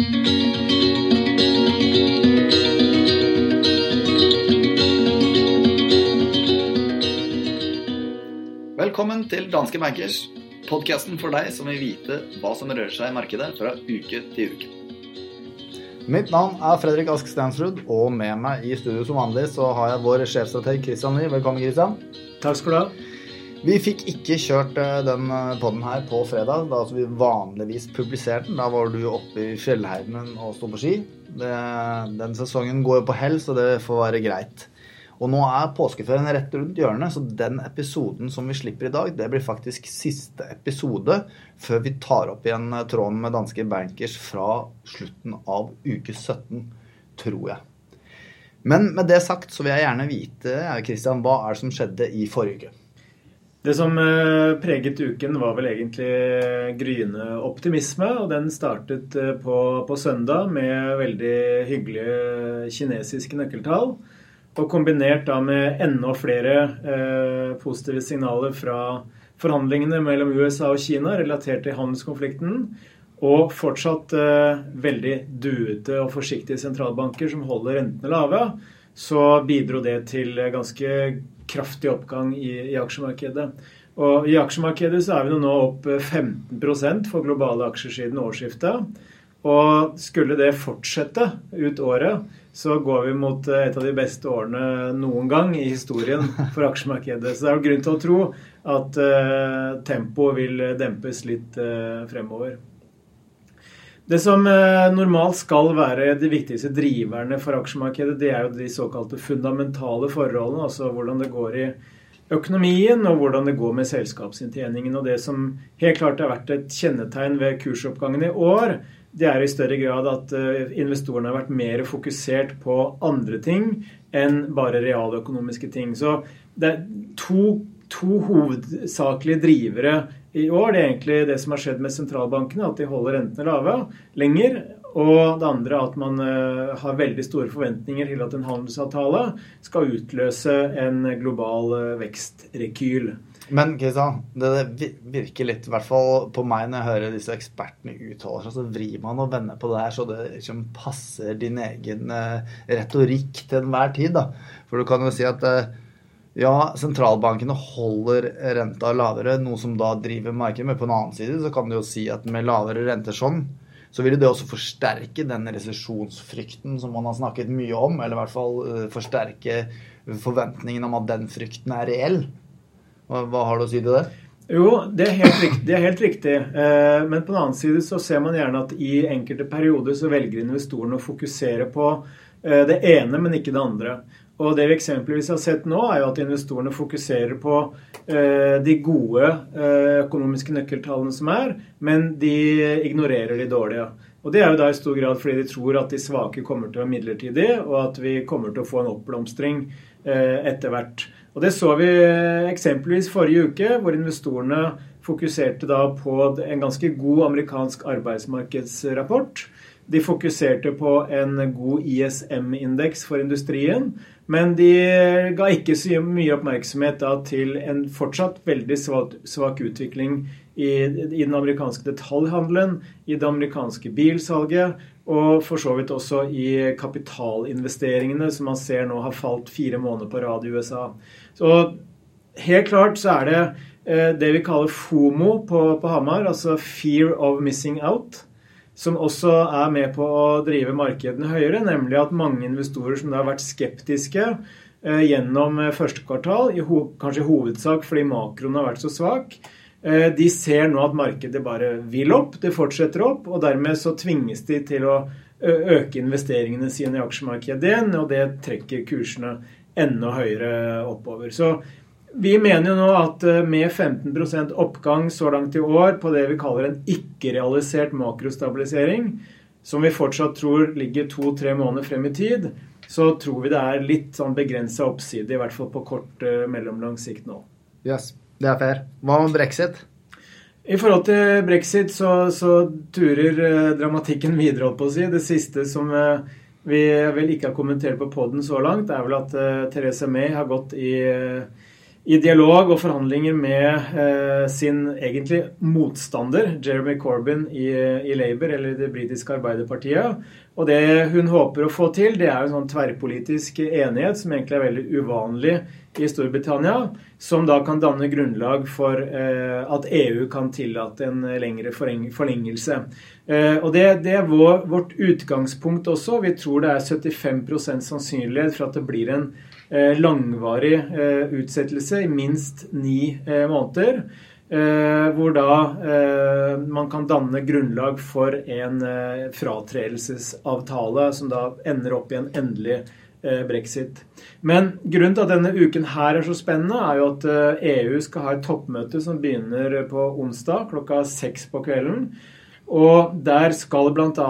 Velkommen til Danske Bankers, podkasten for deg som vil vite hva som rører seg i markedet fra uke til uke. Mitt navn er Fredrik Ask Stensrud, og med meg i studio som vanlig så har jeg vår sjefstrateg Christian Lie. Velkommen, Christian. Takk skal du ha. Vi fikk ikke kjørt eh, den podden her på fredag, da vi vanligvis publiserte den. Da var du oppe i fjellheimen og sto på ski. Det, den sesongen går jo på hell, så det får være greit. Og nå er påskeferien rett rundt hjørnet, så den episoden som vi slipper i dag, det blir faktisk siste episode før vi tar opp igjen tråden med danske bankers fra slutten av uke 17, tror jeg. Men med det sagt så vil jeg gjerne vite, Kristian, hva er det som skjedde i forrige uke? Det som eh, preget uken, var vel egentlig gryende optimisme. Og den startet eh, på, på søndag med veldig hyggelige kinesiske nøkkeltall. Og kombinert da med enda flere eh, positive signaler fra forhandlingene mellom USA og Kina relatert til handelskonflikten, og fortsatt eh, veldig duete og forsiktige sentralbanker som holder rentene lave, så bidro det til ganske kraftig oppgang i, i aksjemarkedet. Og I aksjemarkedet så er vi nå opp 15% for globale aksjer siden årsskiftet. Og skulle det fortsette ut året, så går vi mot eh, et av de beste årene noen gang i historien for aksjemarkedet. Så det er grunn til å tro at uh, tempoet vil dempes litt uh, fremover. Det som uh, normalt skal være de viktigste driverne for aksjemarkedet, det er jo de såkalte fundamentale forholdene, altså hvordan det går i økonomien og hvordan det går med selskapsinntjeningen. Og det som helt klart har vært et kjennetegn ved kursoppgangen i år, det er i større grad at eh, investorene har vært mer fokusert på andre ting enn bare realøkonomiske ting. Så det er to, to hovedsakelige drivere i år. Det er egentlig det som har skjedd med sentralbankene, at de holder rentene lave lenger. Og det andre at man eh, har veldig store forventninger til at en handelsavtale skal utløse en global eh, vekstrekyl. Men Kristian, det virker litt, i hvert fall på meg når jeg hører disse ekspertene uttale seg, så vrir man og vender på det her så det liksom passer din egen eh, retorikk til enhver tid. da. For du kan jo si at ja, sentralbankene holder renta lavere, noe som da driver markedet. Men på en annen side så kan du jo si at med lavere renter sånn, så vil det også forsterke den resesjonsfrykten som man har snakket mye om. Eller i hvert fall eh, forsterke forventningen om at den frykten er reell. Hva har du å si til det? Jo, det er riktig. Det er helt riktig. Eh, men på den annen side så ser man gjerne at i enkelte perioder så velger investorene å fokusere på eh, det ene, men ikke det andre. Og det vi eksempelvis har sett nå, er jo at investorene fokuserer på eh, de gode økonomiske nøkkeltallene som er, men de ignorerer de dårlige. Og Det er jo da i stor grad fordi de tror at de svake kommer til å være midlertidige, og at vi kommer til å få en oppblomstring etter hvert. Og Det så vi eksempelvis forrige uke, hvor investorene fokuserte da på en ganske god amerikansk arbeidsmarkedsrapport. De fokuserte på en god ISM-indeks for industrien, men de ga ikke så mye oppmerksomhet da til en fortsatt veldig svak, utvikling i, i, den amerikanske detaljhandelen, i det amerikanske bilsalget og for så vidt også i kapitalinvesteringene, som man ser nå har falt fire måneder på rad i USA. Så helt klart så er det eh, det vi kaller FOMO på, på Hamar, altså Fear of Missing Out, som også er med på å drive markedene høyere, nemlig at mange investorer som har vært skeptiske eh, gjennom eh, første kvartal, i ho kanskje i hovedsak fordi makroen har vært så svak, Eh, de ser nå at markedet bare vil opp, det fortsetter opp, og dermed så tvinges de til å øke investeringene sine i aksjemarkedet igjen, og det trekker kursene enda høyere oppover. Så vi mener jo nå at eh, med 15% oppgang så langt i år på det vi kaller en ikke-realisert makrostabilisering, som vi fortsatt tror ligger to-tre måneder frem i tid, så tror vi det er litt sånn begrensa oppside, i hvert fall på kort eh, mellomlang sikt nå. Yes. Det er fair. Hva om brexit? I forhold til brexit så, så turer eh, dramatikken videre, holdt på å si. Det siste som vi vel ikke har kommentert på poden så langt, er vel at Therese May har gått i, i dialog og forhandlinger med eh, sin egentlig motstander, Jeremy Corbyn i, i Labour, eller det britiske Arbeiderpartiet. Og det hun håper å få til, det er en sånn tverrpolitisk enighet som egentlig er veldig uvanlig i Storbritannia, som da kan danne grunnlag for eh, at EU kan tillate en lengre forlengelse. Eh, og det, det er vår, vårt utgangspunkt også. Vi tror det er 75% sannsynlighet for at det blir en langvarig eh, utsettelse i minst ni eh, måneder. Hvor da man kan danne grunnlag for en fratredelsesavtale som da ender opp i en endelig brexit. Men grunnen til at denne uken her er så spennende, er jo at EU e skal ha et toppmøte som begynner på onsdag klokka seks på kvelden. Og der skal bl.a.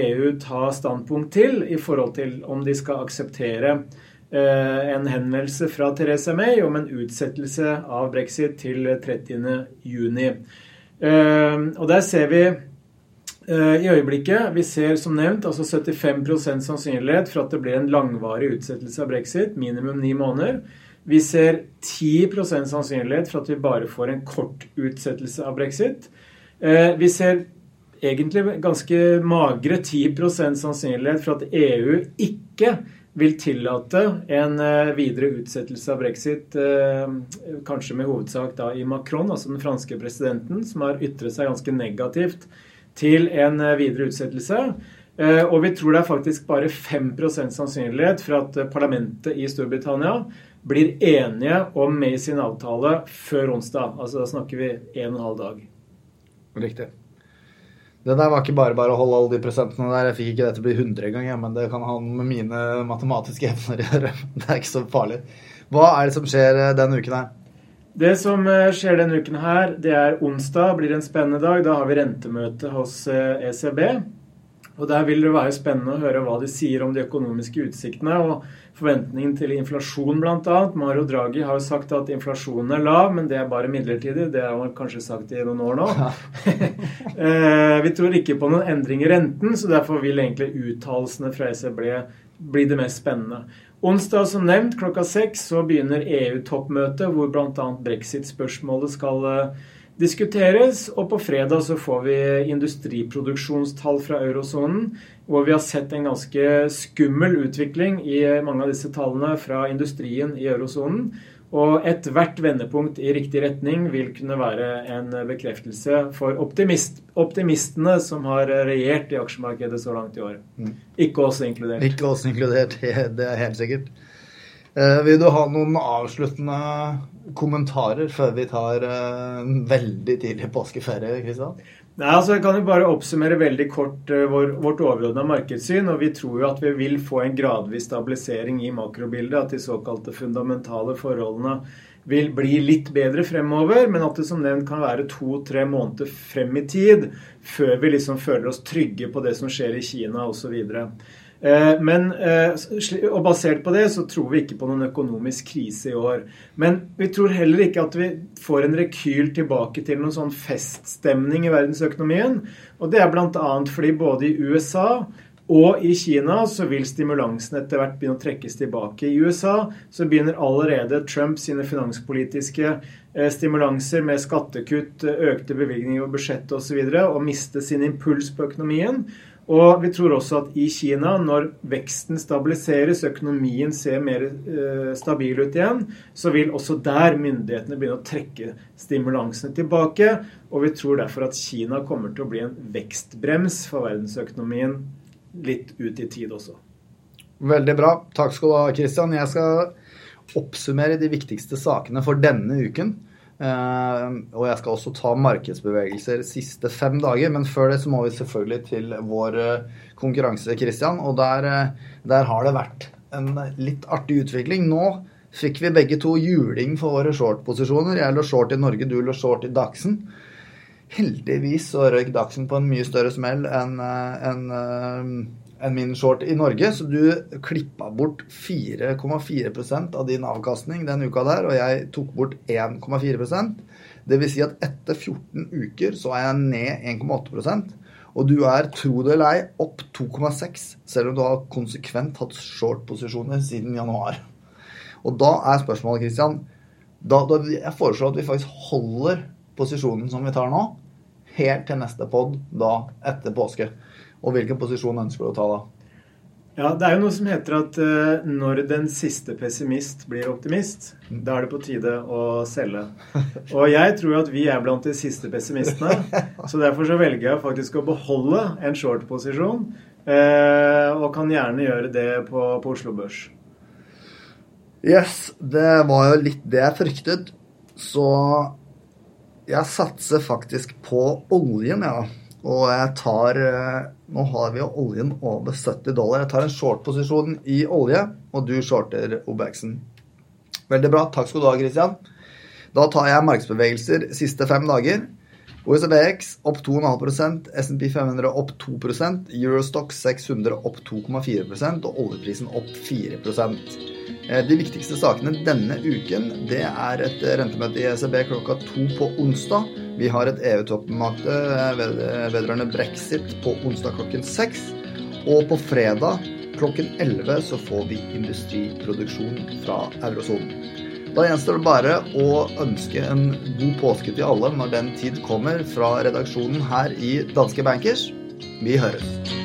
EU e ta standpunkt til i forhold til om de skal akseptere Eh, en henvendelse fra Theresa May om en utsettelse av brexit til 30.6. Eh, og der ser vi eh, i øyeblikket Vi ser som nevnt altså 75% sannsynlighet for at det blir en langvarig utsettelse av brexit, minimum ni måneder. Vi ser 10% sannsynlighet for at vi bare får en kort utsettelse av brexit. Vi ser egentlig ganske magre 10% sannsynlighet for at EU ikke vil tillate en eh, videre utsettelse av brexit, eh, kanskje med hovedsak da i Macron, altså den franske presidenten, som har ytret seg ganske negativt til en eh, videre utsettelse. Og vi tror det er faktisk bare 5% sannsynlighet for at parlamentet i Storbritannia blir enige om May sin avtale før onsdag. Altså da snakker vi en og en halv dag. Riktig. Det der var ikke bare bare å holde alle de prosentene der. Jeg fikk ikke det til å bli 100 engang, men det kan ha med mine matematiske evner gjøre. Det er ikke så farlig. Hva er det som skjer eh, denne uken her? Det som eh, skjer denne uken her, det er onsdag, blir en spennende dag. Da har vi rentemøte hos ECB. Og Der vil det være spennende å høre hva de sier om de økonomiske utsiktene og forventningen til inflasjon, bl.a. Mario Draghi har jo sagt at inflasjonen er lav, men det er bare midlertidig. Det har han kanskje sagt i noen år nå. Eh, vi tror ikke på noen endring i renten, så derfor vil egentlig uttalelsene fra ECB bli det mest spennende. Onsdag som nevnt klokka seks så begynner EU-toppmøtet, hvor bl.a. brexit-spørsmålet skal uh, diskuteres. Og på fredag så får vi industriproduksjonstall fra eurosonen, hvor vi har sett en ganske skummel utvikling i mange av disse tallene fra industrien i eurosonen. Og ethvert vendepunkt i riktig retning vil kunne være en bekreftelse for optimist, optimistene som har regjert i aksjemarkedet så langt i år. Mm. Ikke oss inkludert. Ikke oss inkludert, det er helt sikkert. Eh, vil du ha noen avsluttende kommentarer før vi tar eh, en veldig tidlig påskeferie, Kristian? Nei, altså Jeg kan jo bare oppsummere veldig kort uh, vår, vårt overordna markedssyn. og Vi tror jo at vi vil få en gradvis stabilisering i makrobildet. At de såkalte fundamentale forholdene vil bli litt bedre fremover. Men at det som nevnt kan være to-tre måneder frem i tid før vi liksom føler oss trygge på det som skjer i Kina osv. Eh, men, eh, og Basert på det så tror vi ikke på noen økonomisk krise i år. Men vi tror heller ikke at vi får en rekyl tilbake til noen sånn feststemning i verdensøkonomien. Og det er bl.a. fordi både i USA og i Kina så vil stimulansen etter hvert begynne å trekkes tilbake. I USA så begynner allerede Trump sine finanspolitiske eh, stimulanser med skattekutt, økte bevilgninger og budsjett osv. å miste sin impuls på økonomien. Og vi tror også at i Kina, når veksten stabiliseres, økonomien ser mer eh, stabil ut igjen, så vil også der myndighetene begynne å trekke stimulansene tilbake. Og vi tror derfor at Kina kommer til å bli en vekstbrems for verdensøkonomien litt ut i tid også. Veldig bra. Takk skal du ha, Kristian. Jeg skal oppsummere de viktigste sakene for denne uken. Uh, og jeg skal også ta markedsbevegelser siste fem dager. Men før det så må vi selvfølgelig til vår uh, konkurranse, Christian. Og der, uh, der, har det vært en litt artig utvikling. Nå fikk vi begge to juling for våre short-posisjoner. Jeg lå short i Norge, du lå short i Dagsen. Heldigvis så røyk Dagsen på en mye større smell enn en, enn min short i Norge, så du klippa bort 4,4% av din avkastning den uka der, og jeg tok bort 1,4% Det vil si at etter 14 uker så er jeg ned 1,8% og du er, tro det eller ei, opp 2,6, selv om du har konsekvent hatt short-posisjoner siden januar. Og da er spørsmålet, Christian, Da, da, jeg foreslår at vi faktisk holder posisjonen som vi tar nå, helt til neste pod, da etter påske. Og hvilken posisjon ønsker du å ta da? Ja, Det er jo noe som heter at uh, når den siste pessimist blir optimist, da er det på tide å selge. Og jeg tror at vi er blant de siste pessimistene. Så derfor så velger jeg faktisk å beholde en short-posisjon. Uh, og kan gjerne gjøre det på, på Oslo Børs. Yes, det var jo litt det jeg fryktet. Så jeg satser faktisk på oljen, ja. Og jeg tar eh, Nå har vi jo oljen over 70 dollar. Jeg tar en short-posisjon i olje, og du shorter OBX-en. Veldig bra. Takk skal du ha, Christian. Da tar jeg markedsbevegelser siste fem dager. OECDX opp 2,5% SMP 500 opp 2% Eurostock 600 opp 2,4% og oljeprisen opp 4 Eh, de viktigste sakene denne uken det er et rentemøte i ECB klokka to på onsdag. Vi har et EU-toppmøte eh, vedrørende brexit på onsdag klokken seks. Og på fredag klokken 11 så får vi industriproduksjon fra eurosonen. Da gjenstår det bare å ønske en god påske til alle når den tid kommer fra redaksjonen her i Danske Bankers. Vi høres.